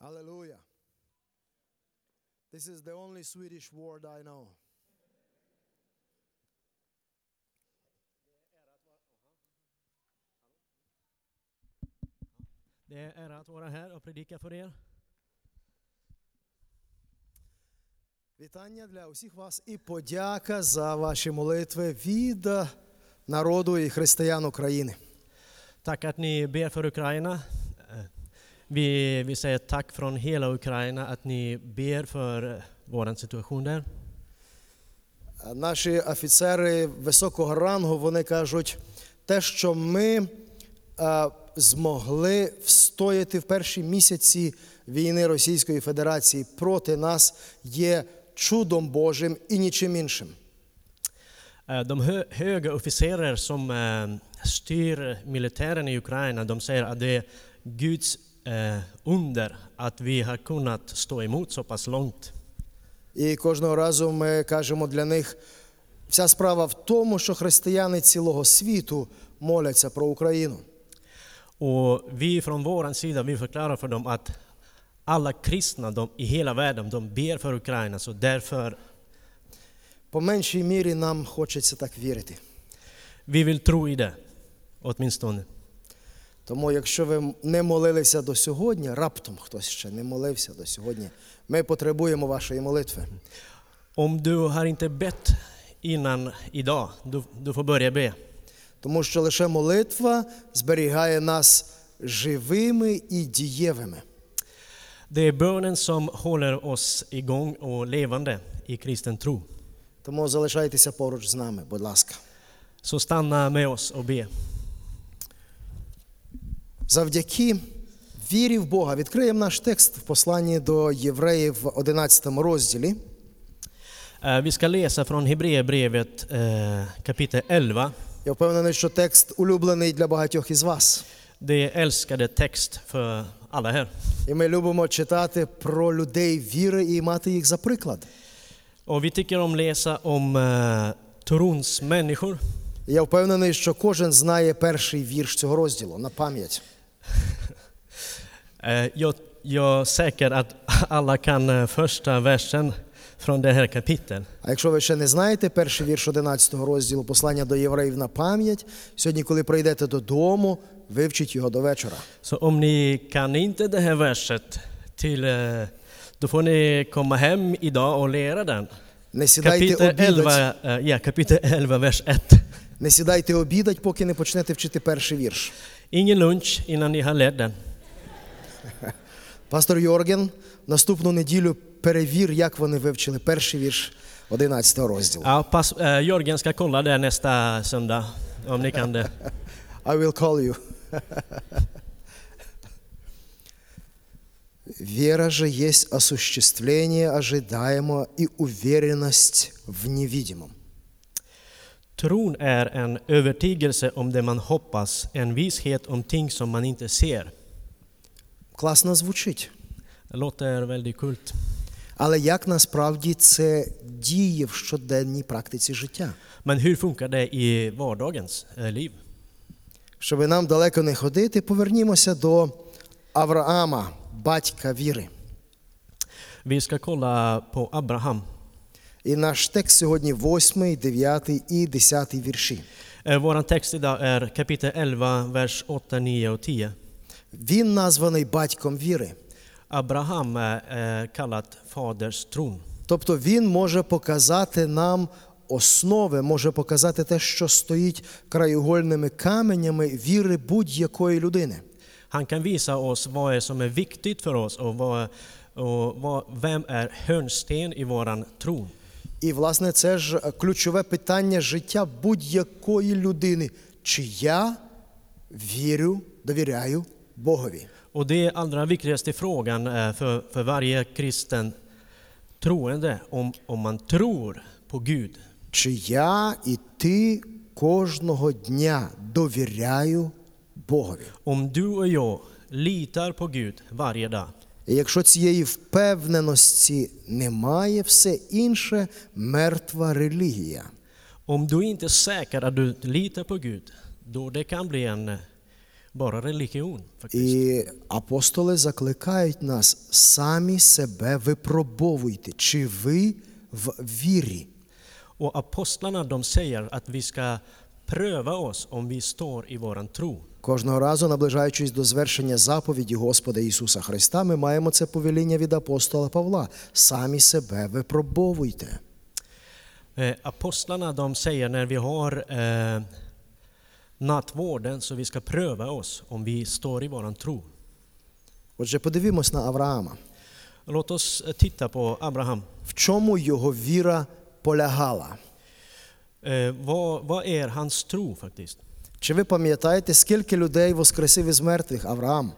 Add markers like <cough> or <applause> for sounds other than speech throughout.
Hallelujah. This is the only Swedish word I know. Det är ära att vara här och predika för er. Вітання для усіх вас і подяка за ваші молитви від е, народу і християн України. Tack att ni ber för Ukraina. Eh, Vi, vi säger tack från hela Ukraina att ni ber för eh, vår situation där. Е, Наші офіцери високого рангу вони кажуть, те, що ми е, змогли встояти в перші місяці війни Російської Федерації проти нас, є чудом Божим і нічим іншим. Eh, De hö, höga officerer som eh, styr militären i Ukraina, de säger att det är Guds eh, under att vi har kunnat stå emot så pass långt. І кожного разу ми кажемо для них, вся справа в тому, що християни цілого світу моляться про Україну. Och vi från vår sida, vi förklarar för dem att alla kristna de, i hela världen, de ber för Ukraina, så därför По меншій мірі нам хочеться так вірити. vi vill tro i det, åtminstone. Тому, якщо ви не молилися до сьогодні, раптом хтось ще не молився до сьогодні, ми потребуємо вашої молитви. Om du har inte bett innan idag, du, du får börja be. Тому що лише молитва зберігає нас живими і дієвими. Det är bönen som håller oss igång och levande i kristen tro. Тому залишайтеся поруч з нами, будь ласка. Så stanna med oss och be. Завдяки вірі в Бога відкриємо наш текст в посланні до євреїв в 11 розділі. Eh, Vi ska läsa från Hebreerbrevet eh, kapitel 11. Я впевнений, що текст улюблений для багатьох із вас. Det är älskade text för alla här. І ми любимо читати про людей віри і мати їх за приклад. Och vi tycker om läsa om eh, trons människor. Я впевнений, що кожен знає перший вірш цього розділу на пам'ять. Eh, jag, jag är säker att alla kan eh, första versen från det här kapitlet. А якщо ви ще не знаєте перший вірш 11 розділу послання до євреїв на пам'ять, сьогодні, коли прийдете додому, вивчіть його до вечора. Så om ni kan inte det här verset till, eh, då får ni komma hem idag och lära den. Не сідайте Kapitel обідать, eh, ja, kapitel 11, vers 1. не сідайте обідать, поки не почнете вчити перший вірш. Ingen lunch innan ni har lärt den. <laughs> Пастор Йорген, наступну неділю перевір, як вони вивчили перший вірш 11 розділу. Ja, pass, eh, Jörgen ska kolla det nästa söndag, om ni kan det. <laughs> I will call you. Вера же есть осуществление ожидаемого и уверенность в невидимом. Tron är en övertygelse om det man hoppas, en vishet om ting som man inte ser. Класно звучить. Låter väldigt kult. Але як насправді це діє в щоденній практиці життя? Men hur funkar det i vardagens eh, liv? Щоби нам далеко не ходити, повернімося до Авраама, батька віри. Vi ska kolla på Abraham. І наш текст сьогодні 8, 9 і 10 вірші. Eh, Vår text idag är kapitel 11, vers 8, 9 och 10. Він названий батьком віри. Abraham är eh, kallat Faders. Тобто він може показати нам основи, може показати те, що стоїть краєугольними каменями віри будь-якої людини. Han kan visa oss vad är som är viktigt för oss och, vad, och vad, vem är hörnsten i våran tro. І, власне, це ж ключове питання життя будь-якої людини. Чи я вірю, довіряю? Och det är allra viktigaste frågan eh, för, för varje kristen troende, om, om man tror på Gud. Чи я і ти кожного дня довіряю Богові? Om du och jag litar på Gud varje dag. І якщо цієї впевненості немає, все інше мертва релігія. Om du inte är säker att du litar på Gud, då det kan bli en eh, bara religion. Faktiskt. І апостоли закликають нас самі себе випробовуйте, чи ви в вірі. Och apostlarna de säger att vi ska pröva oss om vi står i våran tro. Кожного разу, наближаючись до звершення заповіді Господа Ісуса Христа, ми маємо це повеління від апостола Павла. Самі себе випробовуйте. Apostlarna de säger när vi har eh, nattvården så vi ska pröva oss om vi står i våran tro. Отже, подивімось на Авраама. Låt oss eh, titta på Abraham. В чому його віра полягала? Eh, vad, vad är hans tro faktiskt? Чи ви пам'ятаєте, скільки людей воскресив із мертвих Авраам?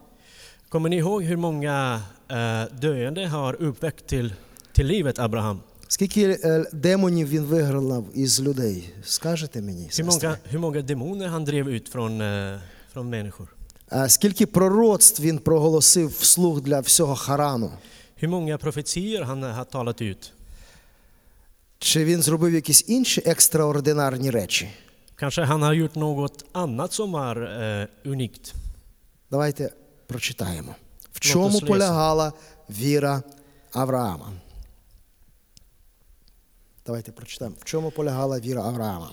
Kommer ni ihåg hur många eh, döende har uppväckt till, till livet Abraham? Скільки е, демонів він вигнав із людей? Скажете мені, Hur сестри? många, hur många demoner han drev ut från, eh, från människor? А Скільки пророцтв він проголосив вслух для всього Харану? Hur många profetier han har talat ut? Чи він зробив якісь інші екстраординарні речі? Kanske han har gjort något annat som eh, unikt. Давайте прочитаємо. В чому полягала віра Авраама? Давайте прочитаємо. В чому полягала віра Авраама?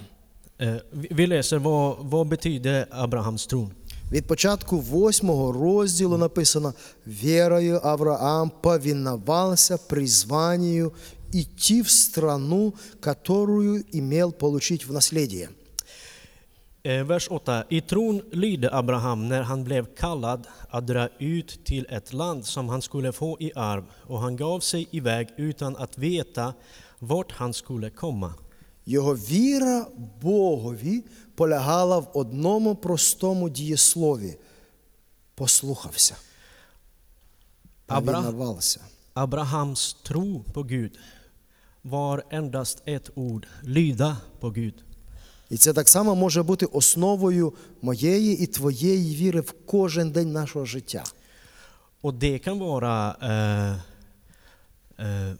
Eh, vi vi läser vad, vad betyder Abrahams tro. Від початку восьмого розділу написано: Вірою Авраам повиновался призванию идти в страну, которую имел получить в наследие. Eh, vers 8. I tron lydde Abraham när han blev kallad att dra ut till ett land som han skulle få i arv och han gav sig iväg utan att veta vart han skulle komma. Його віра Богові полягала в одному простому дієслові. Послухався. Повиновався. Abrahams tro på Gud var endast ett ord, lyda på Gud. І це так само може бути основою моєї і твоєї віри в кожен день нашого життя. Och det kan vara eh, eh,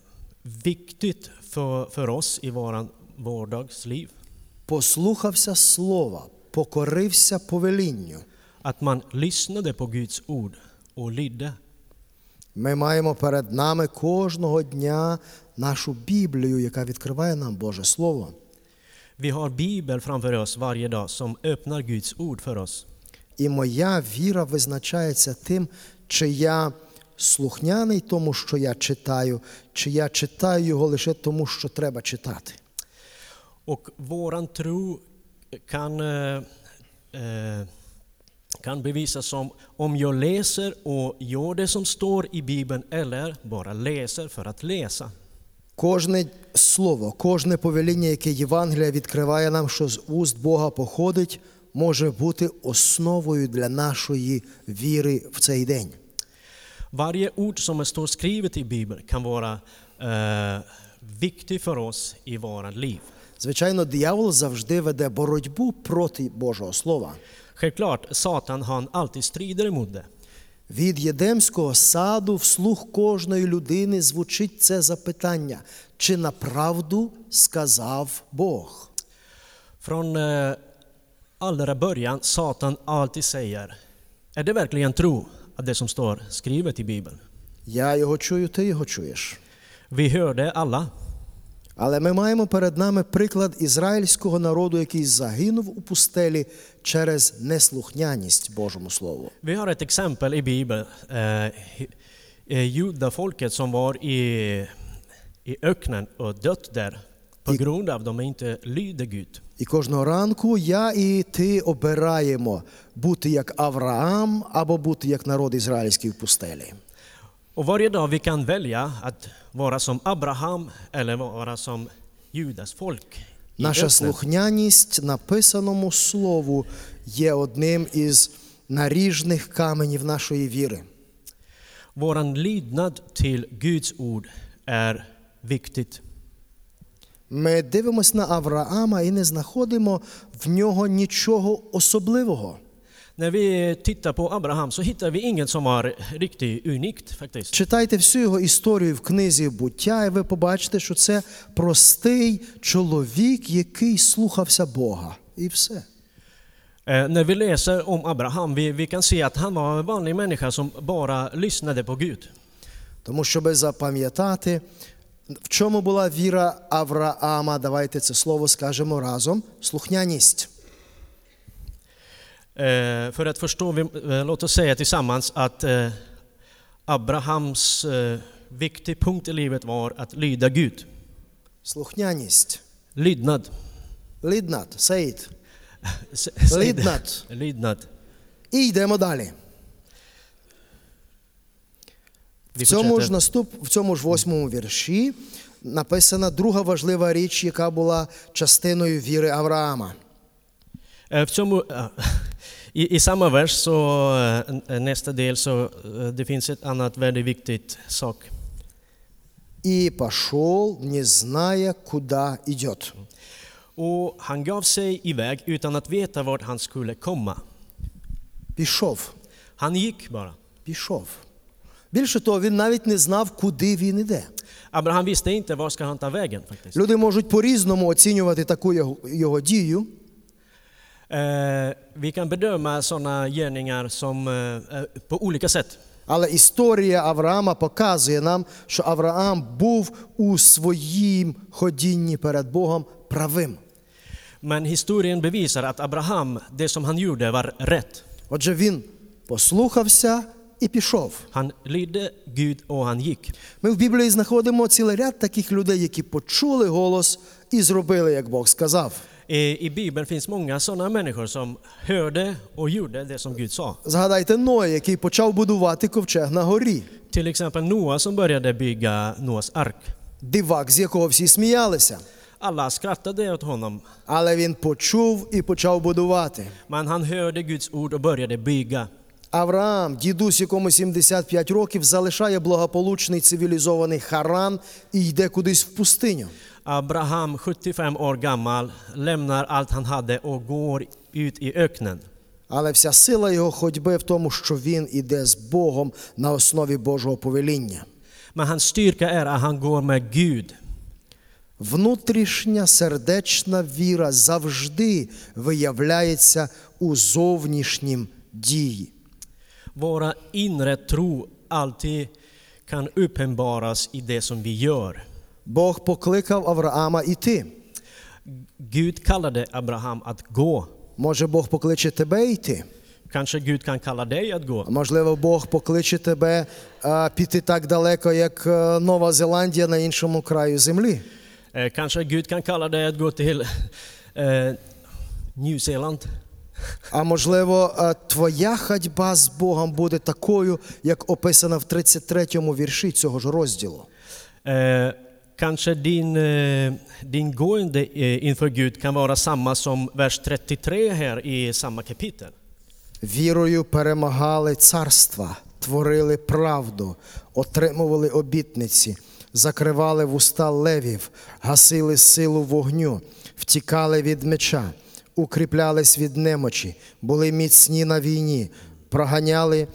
viktigt för, för oss i våran vardagsliv. Послухався слова, покорився повелінню. Att man lyssnade på Guds ord och lydde. Ми маємо перед нами кожного дня нашу Біблію, яка відкриває нам Боже Слово. Vi har Bibel framför oss varje dag som öppnar Guds ord för oss. І моя віра визначається тим, чи я слухняний тому, що я читаю, чи я читаю його лише тому, що треба читати. Och våran tro kan, eh, eh, kan bevisas som om jag läser och gör det som står i Bibeln eller bara läser för att läsa. Кожне слово, кожне повеління, яке Євангелія відкриває нам, що з уст Бога походить, може бути основою для нашої віри в цей день. Varje ord som står skrivet i Bibeln kan vara eh, viktigt för oss i våra liv. Звичайно, диявол завжди веде боротьбу проти Божого Слова. Självklart, Satan han alltid strider emot det. Від Єдемського саду вслух кожної людини звучить це запитання, чи на правду сказав Бог? Från eh, allra början Satan alltid säger, är det verkligen tro Att det som står skrivet i Bibeln? Я його чую, ти його чуєш. Vi hörde alla, Але ми маємо перед нами приклад ізраїльського народу, який загинув у пустелі через неслухняність Божому Слову. vi har ett exempel i Bibeln, eh, eh, judafolket som var i, i öknen och dött där på grund av de inte lydde Gud. І кожного ранку я і ти обираємо бути як Авраам або бути як народ ізраїльський в пустелі. Och varje dag vi kan välja att vara som Abraham eller vara som Judas folk. Наша слухняність написаному слову є одним із наріжних каменів нашої віри. Våran lydnad till Guds ord är viktigt. Ми дивимося на Авраама і не знаходимо в нього нічого особливого. När vi tittar på Abraham så hittar vi inget som var riktigt unikt faktiskt. Читайте всю його історію в книзі буття, і ви побачите, що це простий чоловік, який слухався Бога. І все. Eh, När vi läser om Abraham, vi, vi kan se att han var en vanlig människa som bara lyssnade på Gud. Тому, щоб запам'ятати, в чому була віра Авраама, давайте це слово скажемо разом: слухняність. Eh, För att förstå, vi, eh, låt oss säga tillsammans att eh, Abrahams eh, viktig punkt i livet var att lyda Gud. Слухняність. Lydnad. Ліднат, säg det. Lydnad. Lydnad. І йдемо далі. Vi В цьому ж наступ, в цьому ж восьмому вірші написана друга важлива річ, яка була частиною віри Авраама. Eh, В цьому, eh, i, I samma vers, så, eh, nästa del, så eh, det finns ett annat väldigt viktigt sak. І пішов, не зная, куди йде. Och han gav sig iväg utan att veta vart han skulle komma. Пішов, Han gick bara. пішов. Більше того, він навіть не знав, куди він іде. Abraham visste inte var ska han ta vägen faktiskt. Люди можуть по-різному оцінювати таку його, його дію, Eh, vi kan bedöma sådana gärningar som, eh, eh, på olika sätt. але історія Авраама показує нам, що Авраам був у своїм ходінні перед Богом правим. Men historien bevisar att Abraham, det som han gjorde var rätt. Отже, він послухався і пішов. Han lydde Gud och han gick. Ми в Біблії знаходимо цілий ряд таких людей, які почули голос і зробили, як Бог сказав. I, I Bibeln finns många sådana människor som hörde och gjorde det som Gud sa. Згадайте Ноя, який почав будувати ковчег на горі, Till exempel Noa som började bygga Noas ark. дивак, з якого всі сміялися. Alla skrattade åt honom, Але він почув і почав будувати. men han hörde Guds ord och började bygga. Авраам, дідусь, якому 75 років, залишає благополучний цивілізований Харан і йде кудись в пустиню. Abraham, 75 år gammal, lämnar allt han hade och går ut i öknen. Але вся сила його ходьби в тому, що він іде з Богом на основі Божого повеління. Men hans styrka är att han går med Gud. Внутрішня сердечна віра завжди виявляється у зовнішнім дії. Våra inre tro alltid kan uppenbaras i det som vi gör. Бог покликав Авраама іти. Gud kallade Abraham att gå. Може, Бог покличе тебе йти? Kanske Gud kan kalla dig att gå. Можливо, Бог покличе тебе а, піти так далеко, як е, Нова Зеландія на іншому краю землі. Eh, Kanske Gud kan kalla dig att gå till eh, New Zeeland. А можливо, е, твоя ходьба з Богом буде такою, як описано в 33-му вірші цього ж розділу. Eh, kanske din, eh, din gående inför Gud kan vara samma som vers 33 här i samma kapitel. Вірою перемагали царства, творили правду, отримували обітниці, закривали вуста левів, гасили силу вогню, втікали від меча, укріплялись від немочі, були міцні на війні, проганяли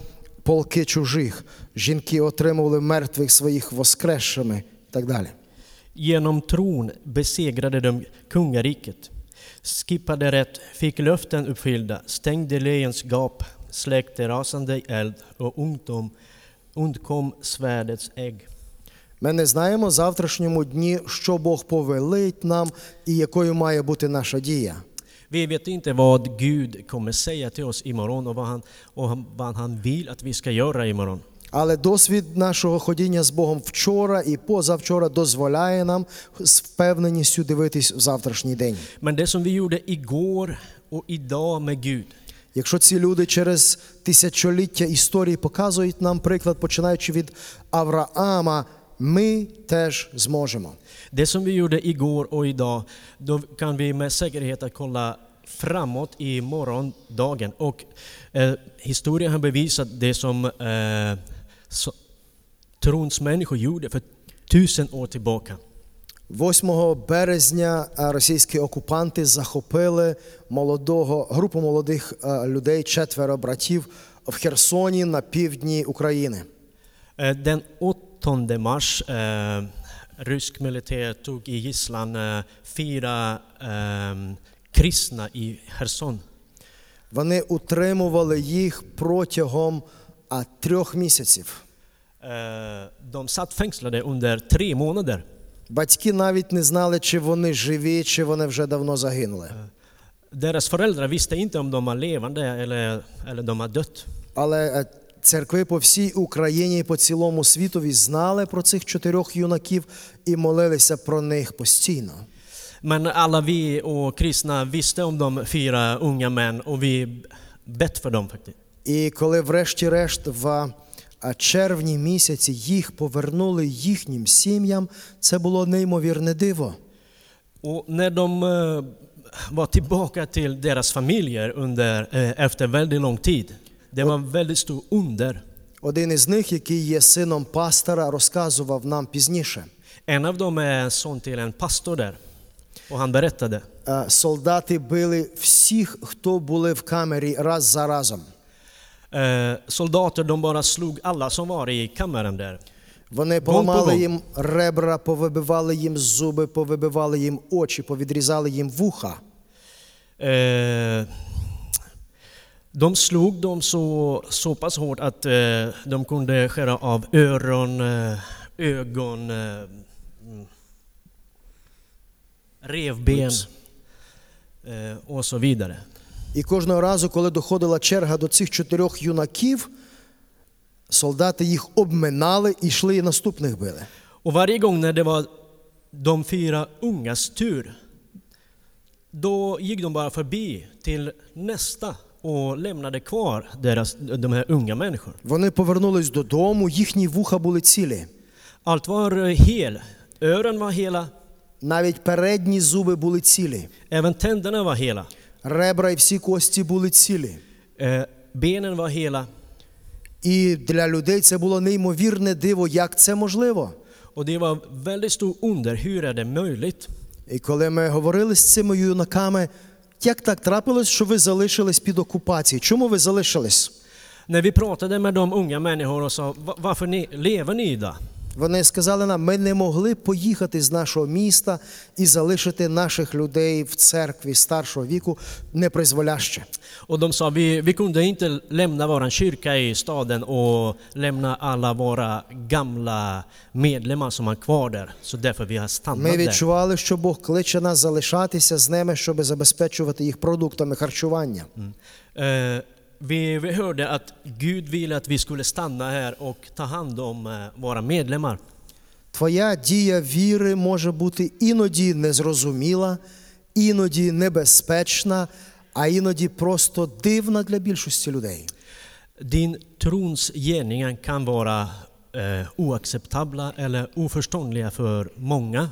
полки чужих, жінки отримували мертвих своїх воскресшими і так далі. Genom tron besegrade de kungariket, skippade rätt, fick löften uppfyllda, stängde lejons gap, släckte rasande eld och undkom, undkom svärdets ägg. Ми не знаємо в завтрашньому дні, що Бог повелить нам і якою має бути наша дія. Vi vet inte vad Gud kommer säga till oss imorgon och vad han, och vad han vill att vi ska göra imorgon. Але досвід нашого ходіння з Богом вчора і позавчора дозволяє нам з впевненістю дивитись в завтрашній день. Men det som vi gjorde igår och idag med Gud, Якщо ці люди через тисячоліття історії показують нам приклад, починаючи від Авраама, ми теж зможемо. det som vi gjorde igår och idag, då kan vi med säkerhet att kolla framåt i morgondagen. Och eh, historien har bevisat det som eh, så, trons människor gjorde för tusen år tillbaka. 8 березня е, російські окупанти захопили молодого групу молодих е, людей, четверо братів в Херсоні на півдні України. Eh, Den 8 mars, eh, rysk militär tog i gisslan eh, fyra eh, kristna i Cherson. Вони утримували їх протягом а, трьох місяців. Eh, De satt fängslade under tre månader. Батьки навіть не знали, чи вони живі, чи вони вже давно загинули. Deras föräldrar visste inte om de var levande eller, eller de har dött. Але е, церкви по всій Україні і по цілому світові знали про цих чотирьох юнаків і молилися про них постійно. Men alla vi och kristna visste om de fyra unga män och vi bett för dem faktiskt. І коли врешті-решт в червні місяці їх повернули їхнім сім'ям, це було неймовірне диво. Och när de eh, var tillbaka till deras familjer under, eh, efter väldigt lång tid, det var väldigt stor under. Один із них, який є сином пастора, розказував нам пізніше. En av dem är son till en pastor där. Och han berättade. Е, Солдати били всіх, хто були в камері раз за разом. Eh, soldater de bara slog alla som var i kammaren där. Вони поламали їм ребра, повибивали їм зуби, повибивали їм очі, повідрізали їм вуха. Eh, de slog dem så, så pass hårt att eh, de kunde skära av öron, eh, ögon, eh, mm, revben eh, och så vidare. І кожного разу, коли доходила черга до цих чотирьох юнаків, солдати їх обминали і йшли і наступних били. Och varje gång när det var de fyra ungas tur, då gick de bara förbi till nästa och lämnade kvar deras, de här unga människorna. Вони повернулись додому, їхні вуха були цілі. Allt var eh, hel. Öron var hela, Навіть передні зуби були цілі. även tänderna var hela. Ребра і всі кості були цілі. Eh, benen var hela. І для людей це було неймовірне диво, як це можливо. Och det var väldigt stor under. Hur är det möjligt? І коли ми говорили з цими юнаками, як так трапилось, що ви залишились під окупацією? Чому ви залишились? När vi pratade med de unga människorna och sa varför ni, lever ni då? Вони сказали нам, ми не могли поїхати з нашого міста і залишити наших людей в церкві старшого віку непризволяще. Och de sa vi, vi kunde inte lämna våran kyrka i staden och lämna alla våra gamla medlemmar som är kvar där. Så därför vi har stannat Ми відчували, що Бог кличе нас залишатися з ними, щоб забезпечувати їх продуктами харчування. Eh, vi, vi hörde att Gud ville att vi skulle stanna här och ta hand om eh, våra medlemmar. Твоя дія віри може бути іноді незрозуміла, іноді небезпечна, а іноді просто дивна для більшості людей. Din trons gärningar kan vara eh, oacceptabla eller oförståndliga för många.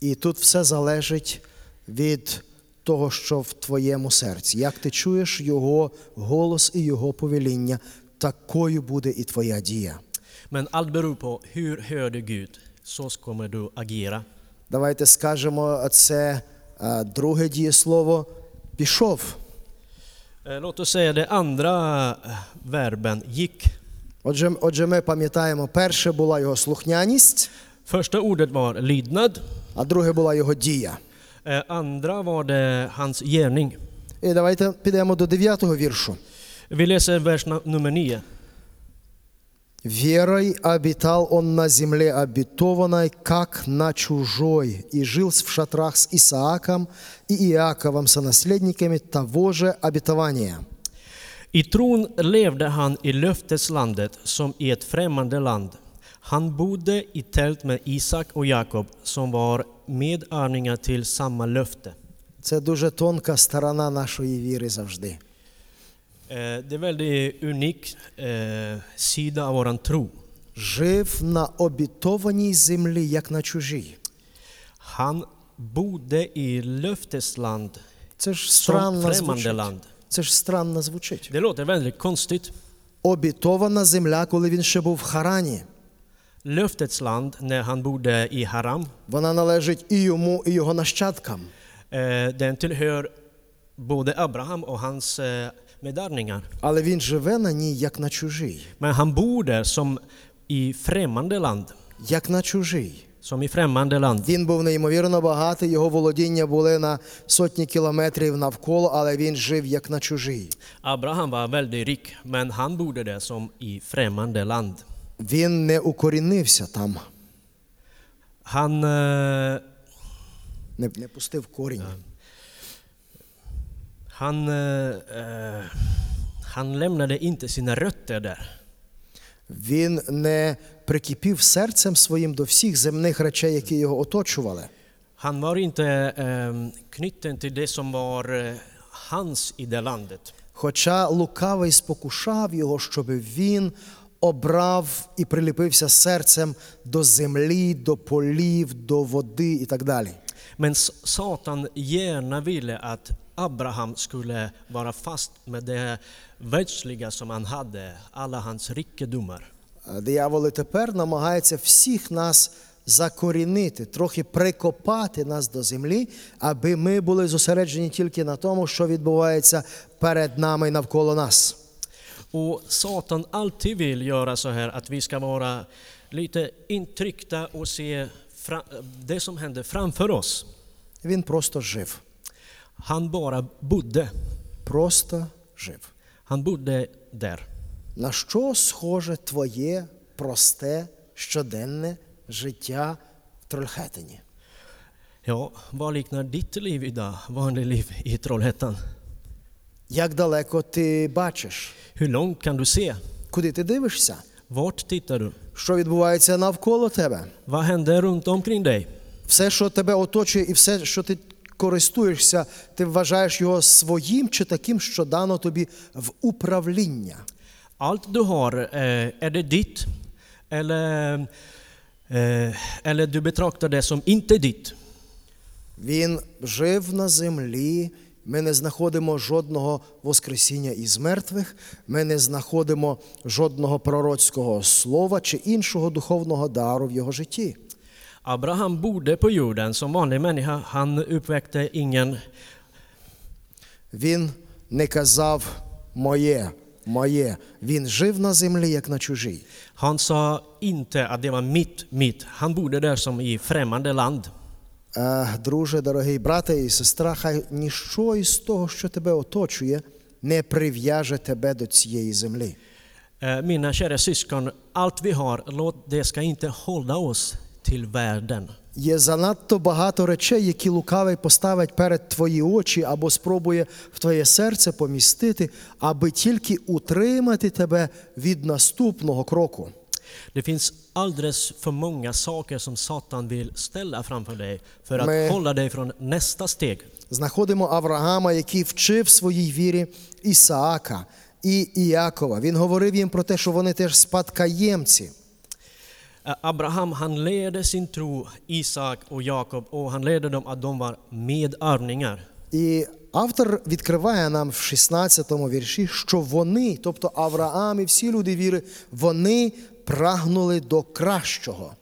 І тут все залежить від того, що в твоєму серці. Як ти чуєш його голос і його повеління, такою буде і твоя дія. Men allt beror på hur hör du Gud, så kommer du agera. Давайте скажемо це е, друге дієслово пішов. Eh, Låt oss säga det andra eh, verben gick. Отже, отже, ми пам'ятаємо, перше була його слухняність, Första ordet var lydnad, а друге була його дія. Eh, andra var det hans gärning. І давайте підемо до дев'ятого віршу. Vi läser vers na- nummer 9. «Верой обитал он на земле обетованной, как на чужой, и жил в шатрах с Исааком и Иаковом, сонаследниками того же обетования». I tron levde han i löfteslandet som i ett främmande land. Han bodde i tält med Isak och Jakob som var medarvingar till samma löfte. Це дуже тонка сторона нашої віри завжди. Eh, Det är väldigt unik eh, sida av våran tro. Жив на обітованій землі, як на чужій. Han bodde i löftesland Це ж som странно främmande звучить. land. Це ж странно звучить. Det låter väldigt konstigt. Обітована земля, коли він ще був в Харані. Löftets land när han bodde i Haram, Вона належить і йому, і його нащадкам. eh, den tillhör både Abraham och hans eh, medarvingar. Але він живе на ній, як на чужій. Men han bor där som i främmande land. Як на чужій. som i främmande land. Він був неймовірно багатий, його володіння були на сотні кілометрів навколо, але він жив як на чужий. Abraham var väldigt rik, men han bodde där som i främmande land. Він не укорінився там, Han, eh, не, не пустив корінь. han, eh, eh, han lämnade inte sina rötter där. Він не прикипів серцем своїм до всіх земних речей, які його оточували. Han var inte eh, knuten till det som var eh, hans i det landet. Хоча лукавий спокушав його, щоб він обрав і приліпився серцем до землі, до полів, до води і так далі. Men Satan gärna ville att Abraham skulle vara fast med det världsliga som han hade, alla hans rikedomar. А Диявол і тепер намагається всіх нас закорінити, трохи прикопати нас до землі, аби ми були зосереджені тільки на тому, що відбувається перед нами і навколо нас. Och Satan alltid vill göra så här att vi ska vara lite intryckta och se fra- det som händer framför oss. Він просто жив. Han bara bodde. Просто жив. Han bodde där. На що схоже твоє просте щоденне життя в Трольхетині? Ja, vad liknar ditt liv idag, vanligt liv i Trollhättan? Як далеко ти бачиш? Hur långt kan du se? Куди ти дивишся? Vart tittar du? Що відбувається навколо тебе? Vad händer runt omkring dig? Все, що тебе оточує, і все, що ти користуєшся, ти вважаєш його своїм чи таким, що дано тобі в управління. Allt du har, eh, är det ditt? Eller, eh, eller du betraktar det som inte ditt? Він жив на землі. Ми не знаходимо жодного воскресіння із мертвих, ми не знаходимо жодного пророцького слова чи іншого духовного дару в його житті. Abraham bodde på jorden som vanlig människa. Han uppväckte ingen, Він не казав моє, моє. Він жив на землі, як на чужій. han sa inte att det var mitt, mitt. Han bodde där som i främmande land. Е, Друже, дорогий брате і сестра, хай ніщо із того, що тебе оточує, не прив'яже тебе до цієї землі. Eh, Mina kära syskon, allt vi har, låt det ska inte hålla oss till världen. Є занадто багато речей, які лукавий поставить перед твої очі або спробує в твоє серце помістити, аби тільки утримати тебе від наступного кроку. Det finns alldeles för många saker som Satan vill ställa framför dig för att Men- hålla dig från nästa steg. Знаходимо Авраама, який вчив своїй вірі Ісаака і Іакова. Він говорив їм про те, що вони теж спадкоємці. Eh, Abraham han ledde sin tro, Isak och Jakob, och han ledde dem att de var medarvningar. І автор відкриває нам в 16-му вірші, що вони, тобто Авраам і всі люди віри, вони прагнули до кращого.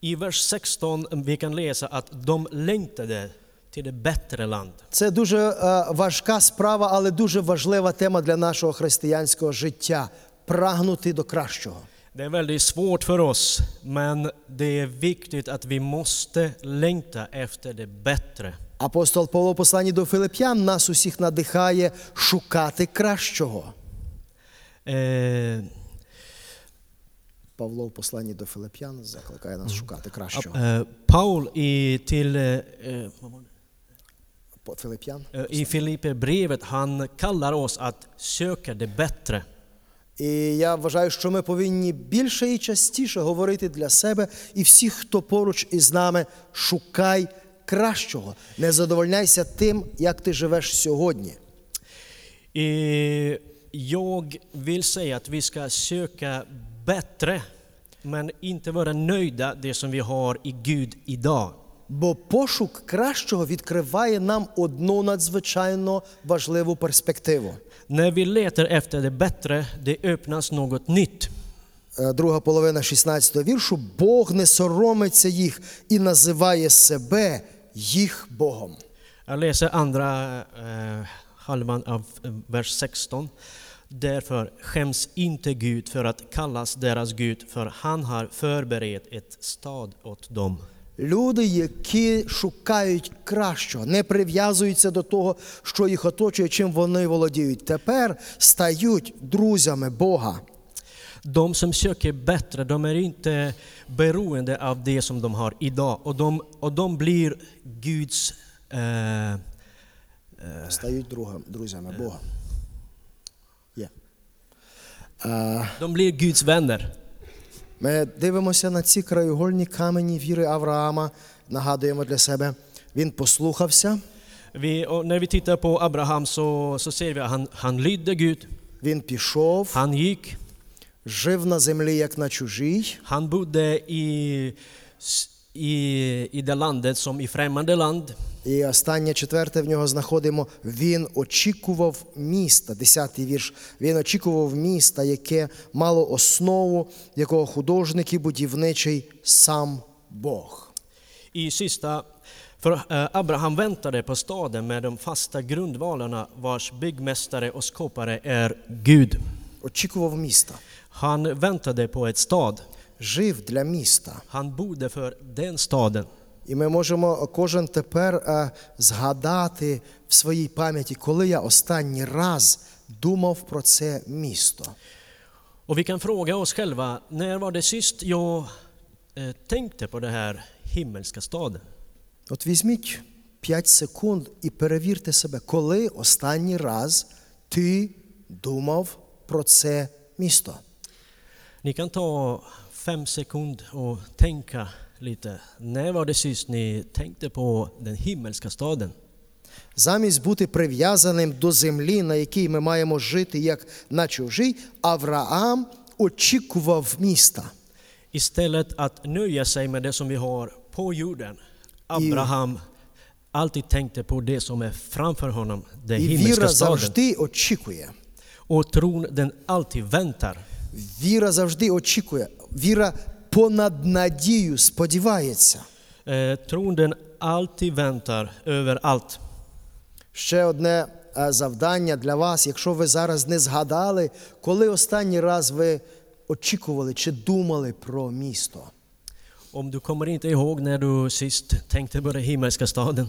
I vers 16 vi kan läsa att de längtade till det bättre land. Це дуже е, важка справа, але дуже важлива тема для нашого християнського життя прагнути до кращого. Det är väldigt svårt för oss, men det är viktigt att vi måste längta efter det bättre. Апостол Павло посланні до Филип'ян нас усіх надихає шукати кращого. Eh, Павло в посланні до Филип'ян закликає нас шукати кращого. eh, Paul i, till, Филип'ян. I Filipperbrevet, han kallar oss att söka det bättre. І я вважаю, що ми повинні більше і частіше говорити для себе і всіх, хто поруч із нами, шукай кращого. Не задовольняйся тим, як ти живеш сьогодні. Eh, jag vill säga att vi ska söka bättre, men inte vara nöjda det som vi har i Gud idag. Бо пошук кращого відкриває нам одну надзвичайно важливу перспективу. När vi letar efter det bättre, det öppnas något nytt. Е, Друга половина 16 віршу Бог не соромиться їх і називає себе їх Богом. Jag läser andra eh, halvan av eh, vers 16. Därför skäms inte Gud för att kallas deras Gud, för han har förberett ett stad åt dem. Люди, які шукають кращого, не прив'язуються до того, що їх оточує, чим вони володіють. Тепер стають друзями Бога. De som söker bättre, de är inte beroende av det som de har idag. Och de, och de blir Guds... Eh, Стають другом, друзями Бога. De blir Guds vänner. Ми дивимося на ці краєугольні камені віри Авраама, нагадуємо для себе. Він послухався, Vi, och när vi tittar på Abraham så, så ser vi att han, han lydde Gud. він пішов, Han gick, жив на землі як на чужій, han bodde i, i, i det landet som i främmande land. І останнє четверте в нього знаходимо. Він очікував міста, десятий вірш. Він очікував міста, яке мало основу, якого художник і будівничий сам Бог. I sista, för Abraham väntade på staden med de fasta grundvalarna vars byggmästare och skapare är Gud. Очікував міста, Han väntade på ett stad. жив для міста. Han bodde för den staden. І ми можемо кожен тепер е, згадати в своїй пам'яті, коли я останній раз думав про це місто. Och vi kan fråga oss själva, när var det sist jag eh, tänkte på den här himmelska staden? От візьміть 5 секунд і перевірте себе, коли останній раз ти думав про це місто. Ni kan ta fem sekunder och tänka lite. När var det sist ni tänkte på den himmelska staden? Замість бути прив'язаним до землі, на якій ми маємо жити як на чужій, Авраам очікував міста. Istället att nöja sig med det som vi har på jorden. Abraham alltid tänkte på det som är framför honom, den І himmelska віра staden. завжди очікує. Och tron den alltid väntar. Віра завжди очікує. Віра понад надію сподівається. Tron den alltid väntar överallt. Ще одне е, завдання для вас, якщо ви зараз не згадали, коли останній раз ви очікували чи думали про місто. Om du kommer inte ihåg när du sist tänkte på den himmelska staden.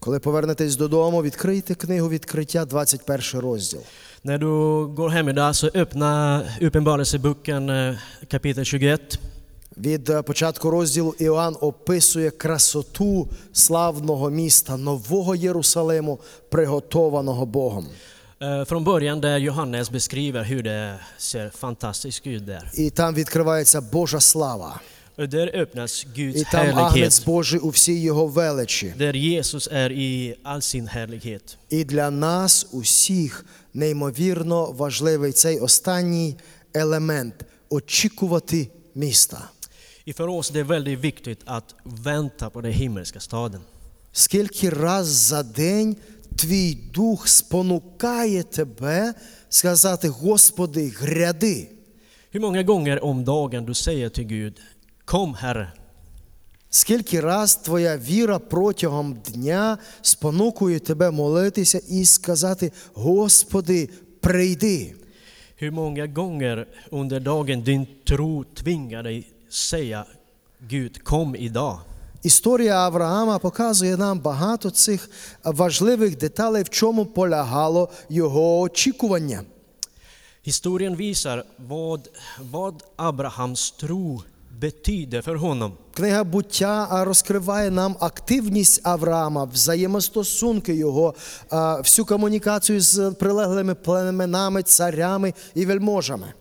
Коли повернетесь додому, відкрийте книгу відкриття, 21 розділ. När du går hem idag så öppna Uppenbarelseboken eh, kapitel 21. Від е, початку розділу Іоанн описує красоту славного міста, нового Єрусалиму, приготованого Богом. Eh, Från början där Johannes beskriver hur det ser fantastiskt ut där. І там відкривається Божа слава. Och där öppnas Guds І там агнець härlighet. Божий у всій його величі. Där Jesus är i all sin härlighet. І для нас усіх неймовірно важливий цей останній елемент очікувати міста. Och för oss det är väldigt viktigt att vänta på den himmelska staden. Скільки раз за день твій дух спонукає тебе сказати, Господи, гряди. Hur många gånger om dagen du säger till Gud, kom Herre. Скільки раз твоя віра протягом дня спонукує тебе молитися і сказати, Господи, прийди. Hur många gånger under dagen din tro tvingar dig säga Gud, kom idag. Історія Авраама показує нам багато цих важливих деталей, в чому полягало його очікування. Historien visar vad, vad Abrahams tro betyder för honom. Книга буття розкриває нам активність Авраама, взаємостосунки його, всю комунікацію з прилеглими племенами, царями і вельможами.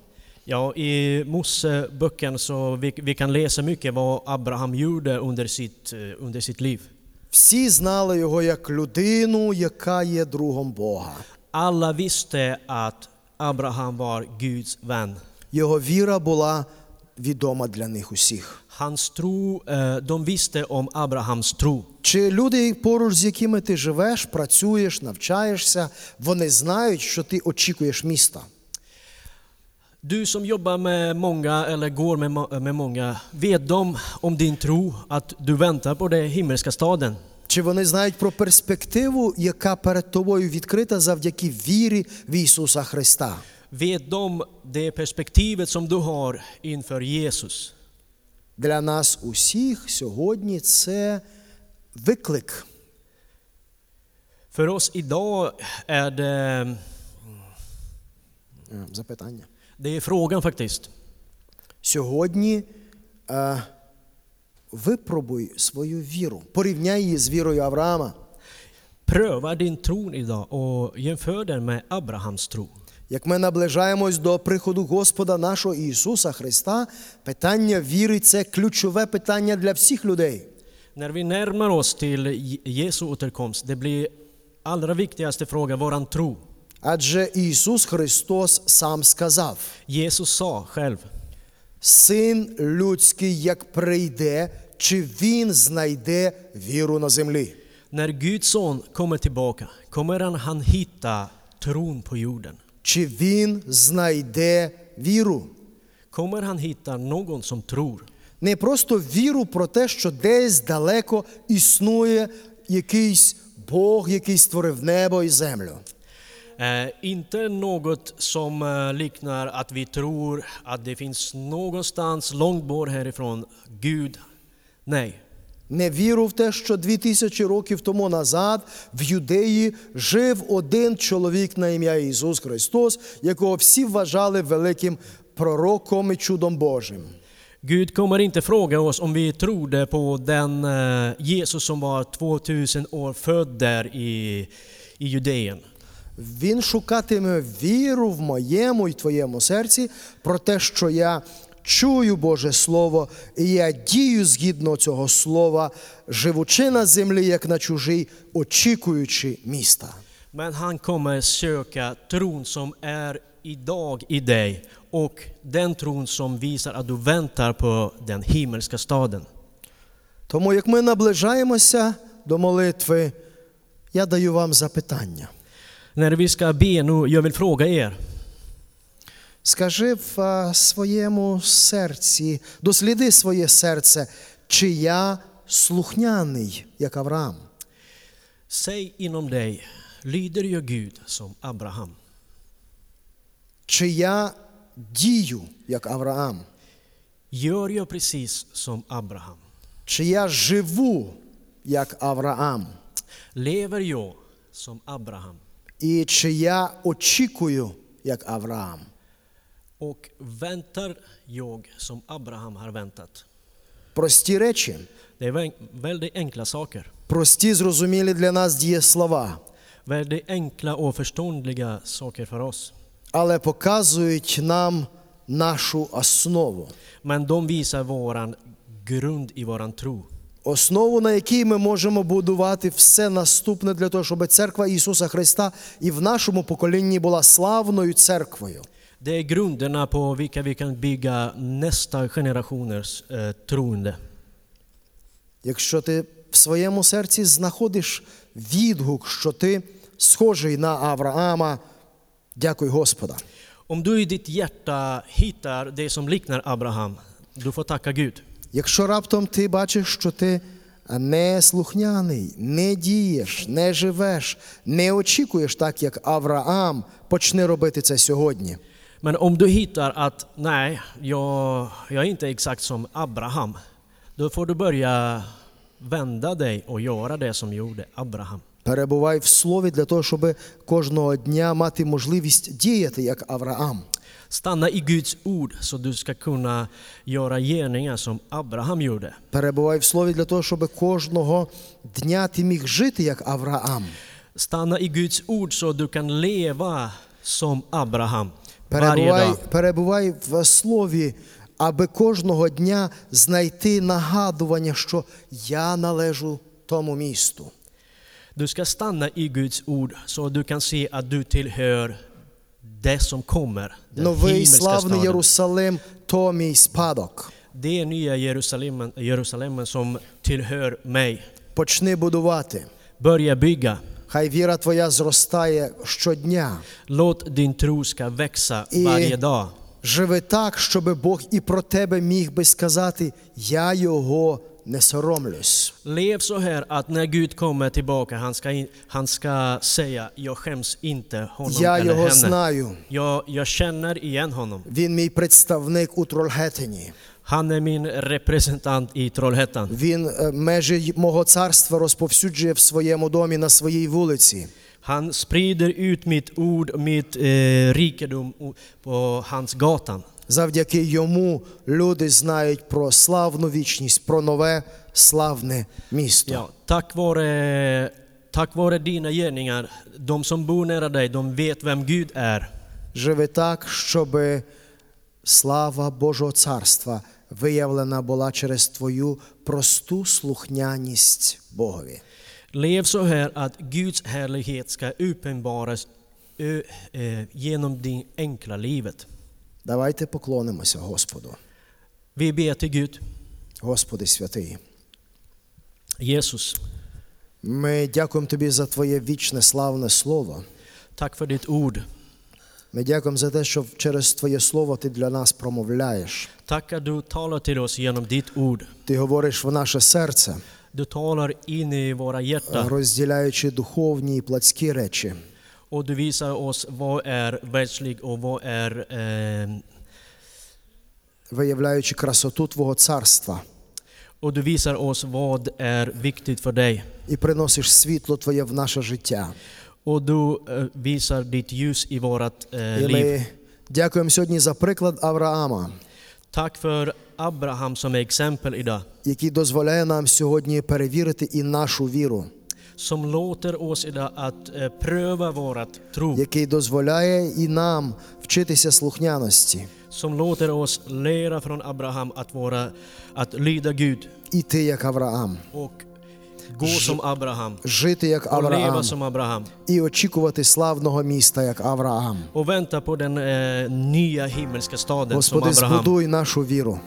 Ja, I Moseböcken så vi, vi kan läsa mycket vad Abraham gjorde under sitt, eh, under sitt liv. Всі знали його як людину, яка є другом Бога. Alla visste att Abraham var Guds vän. Його віра була відома для них усіх. Hans tro, eh, de visste om Abrahams tro. Чи люди, поруч з якими ти живеш, працюєш, навчаєшся, вони знають, що ти очікуєш міста. Du som jobbar med många eller går med, med många, vet de om din tro att du väntar på den himmelska staden? Чи вони знають про перспективу, яка перед тобою відкрита завдяки вірі в Ісуса Христа? vet de det perspektivet som du har inför Jesus? Для нас усіх сьогодні це виклик. För oss idag är det, Е, Запитання. Det är frågan faktiskt. Сьогодні е, випробуй свою віру. Порівняй її з вірою Авраама. Pröva din tro idag och jämför den med Abrahams tro. Як ми наближаємось до приходу Господа нашого Ісуса Христа, питання віри це ключове питання для всіх людей. När vi närmar oss till Jesu återkomst, det blir allra viktigaste frågan våran tro. Адже Ісус Христос сам сказав: Jesus sa själv, Син людський, як прийде, чи він знайде віру на землі? när Guds son kommer tillbaka, kommer han, han hitta tron på jorden? Чи він знайде віру? Kommer han hitta någon som tror? Не просто віру про те, що десь далеко існує якийсь Бог, який створив небо і землю. Eh, inte något som eh, liknar att vi tror att det finns någonstans långt bort härifrån Gud. Nej. Не віру в те, що дві тисячі років тому назад в Юдеї жив один чоловік на ім'я Ісус Христос, якого всі вважали великим пророком і чудом Божим. Gud kommer inte fråga oss om vi trodde på den eh, Jesus som var 2000 år född där i, i Judeen. Він шукатиме віру в моєму і твоєму серці про те, що я чую Боже Слово, і я дію згідно цього слова, живучи на землі, як на чужій, очікуючи міста. Men han kommer söka tron som är idag i dig och den tron som visar att du väntar på den himmelska staden. Тому як ми наближаємося до молитви, я даю вам запитання. När vi ska be nu, jag vill fråga er. Скажи в а, своєму серці, досліди своє серце, чи я слухняний, як Авраам. Säg inom dig, lyder jag Gud som Abraham? Чи я дію, як Авраам? Gör jag precis som Abraham? Чи я живу, як Авраам? Lever jag som Abraham? І чи я очікую, як Авраам? Och väntar jag som Abraham har väntat? Прості речі, Det är vä- väldigt enkla saker. прості, зрозумілі для нас дієслова, Väldigt enkla och förståndliga saker för oss. але показують нам нашу основу. Men de visar våran grund i våran tro. Основу, на якій ми можемо будувати все наступне для того, щоб церква Ісуса Христа і в нашому поколінні була славною церквою. Det är grunderna på vilka vi kan bygga nästa generationers eh, troende. Якщо ти в своєму серці знаходиш відгук, що ти схожий на Авраама, дякуй Господа. Om du i ditt hjärta hittar det som liknar Abraham, du får tacka Gud. Якщо раптом ти бачиш, що ти не слухняний, не дієш, не живеш, не очікуєш так, як Авраам, почни робити це сьогодні. Men om du hittar att nej, jag, jag är inte exakt som Abraham, då får du börja vända dig och göra det som gjorde Abraham. Перебувай в слові для того, щоб кожного дня мати можливість діяти як Авраам. Stanna i Guds ord så du ska kunna göra gärningar som Abraham gjorde. Перебувай в слові для того, щоб кожного дня ти міг жити як Авраам. Stanna i Guds ord så du kan leva som Abraham varje Перебувай, dag. перебувай в слові, аби кожного дня знайти нагадування, що я належу тому місту. Du ska stanna i Guds ord så du kan se att du tillhör det som kommer, den Новий славний. Єрусалим то мій спадок. Det nya Jerusalem, Jerusalem som tillhör mig. Почни будувати. Börja bygga. Хай віра твоя зростає щодня. Låt din tro ska växa varje dag. Живи так, щоб Бог і про тебе міг би сказати: Я його не соромлюсь. Lev så här att när Gud kommer tillbaka, han ska, in, han ska säga jag skäms inte honom Я eller його henne. знаю. Jag, jag känner igen honom. Він мій представник у Трольгетині. Han är min representant i Trollhättan. Він е, межі мого царства розповсюджує в своєму домі на своїй вулиці. Han sprider ut mitt ord och mitt eh, rikedom o- på hans gatan. Завдяки йому люди знають про славну вічність, про нове славне місто. Ja, tack, vare, tack vare dina gärningar, de som bor nära dig, de vet vem Gud är. Живи так, щоб слава Божого царства виявлена була через твою просту слухняність Богові. Lev så här att Guds härlighet ska uppenbaras ö, eh, genom din enkla livet. Давайте поклонимося Господу. Vi ber till Gud. Господи святий. Jesus, Ми дякуємо Тобі за Твоє вічне славне слово. tack för ditt ord. Ми дякуємо за те, що через Твоє слово Ти для нас промовляєш. Att du talar till oss genom ditt ord. Ти говориш в наше серце, Du talar in i våra hjärtan розділяючи духовні і плотські речі. Och du visar oss vad är världslig och vad är eh, виявляючи красоту Твого царства, och du visar oss vad är viktigt för dig. і приносиш світло Твоє в наше життя. Och du eh, visar ditt ljus i vårt eh, liv. дякуємо сьогодні за приклад Авраама, Tack för Abraham som är exempel idag. який дозволяє нам сьогодні перевірити і нашу віру, Som låter oss idag att eh, pröva vårat tro. який дозволяє і нам вчитися слухняності, Som låter oss lära från Abraham att, vara, att lyda Gud іти як Авраам, och gå som Abraham жити як och leva Авраам som Abraham і очікувати славного міста як Авраам. och vänta på den eh, nya himmelska staden som Господи, Abraham. збудуй нашу віру,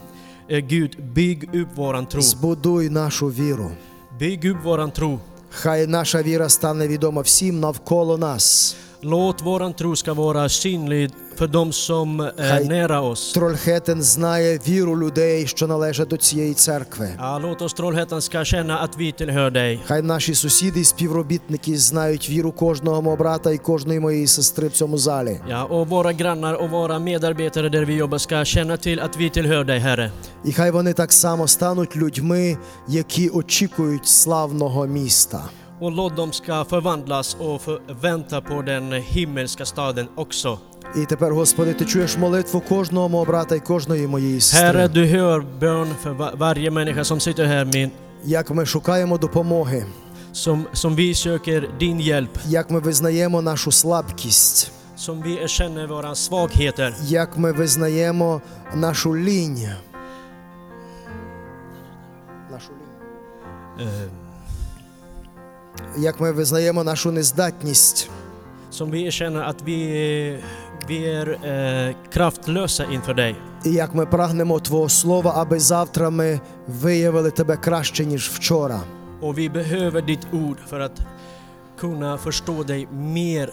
Eh, Gud, bygg upp våran tro. збудуй нашу віру. Bygg upp våran tro. Хай наша віра стане відома всім навколо нас. Låt våran tro ska vara synlig för de som är nära oss. Трольхетен знає віру людей, що належать до цієї церкви. Ja, låt oss Trollhättan ska känna att vi tillhör dig. Хай наші сусіди і співробітники знають віру кожного мого брата і кожної моєї сестри в цьому залі. Ja, och våra grannar och våra medarbetare där vi jobbar ska känna till att vi tillhör dig, Herre. І хай вони так само стануть людьми, які очікують славного міста. Och låt dem ska förvandlas och för, vänta på den himmelska staden också. І тепер, Господи, ти чуєш молитву кожного мого брата і кожної моєї Herre, сестри. du hör bön för va- varje människa som sitter här, min, Як ми шукаємо допомоги, som, som vi söker din hjälp, як ми визнаємо нашу слабкість, som vi erkänner våra svagheter, як ми визнаємо нашу лінь. Нашу лінь. eh, Як ми визнаємо нашу нездатність. som vi erkänner att vi, vi är eh, kraftlösa inför dig. І як ми прагнемо Твого Слова, аби завтра ми виявили Тебе краще, ніж вчора. Och vi behöver ditt ord för att kunna förstå dig mer.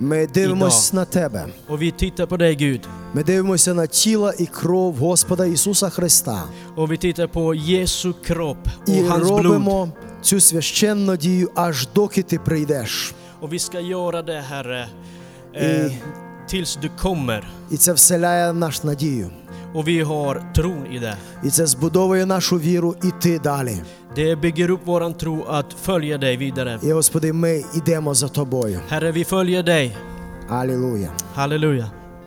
Ми дивимось на Тебе. Och vi tittar på dig Gud. Ми дивимося на тіло і кров Господа Ісуса Христа. Och vi tittar på Jesu kropp І blod. робимо цю священну дію, аж доки ти прийдеш. Och vi ska göra det Herre eh, tills du kommer. І це вселяє в наш надію. Och vi har tron i det. І це збудовує нашу віру іти далі. Det bygger upp våran tro att följa dig vidare. І Господи, ми йдемо за тобою. Herre, vi följer dig. Алілуя. Halleluja.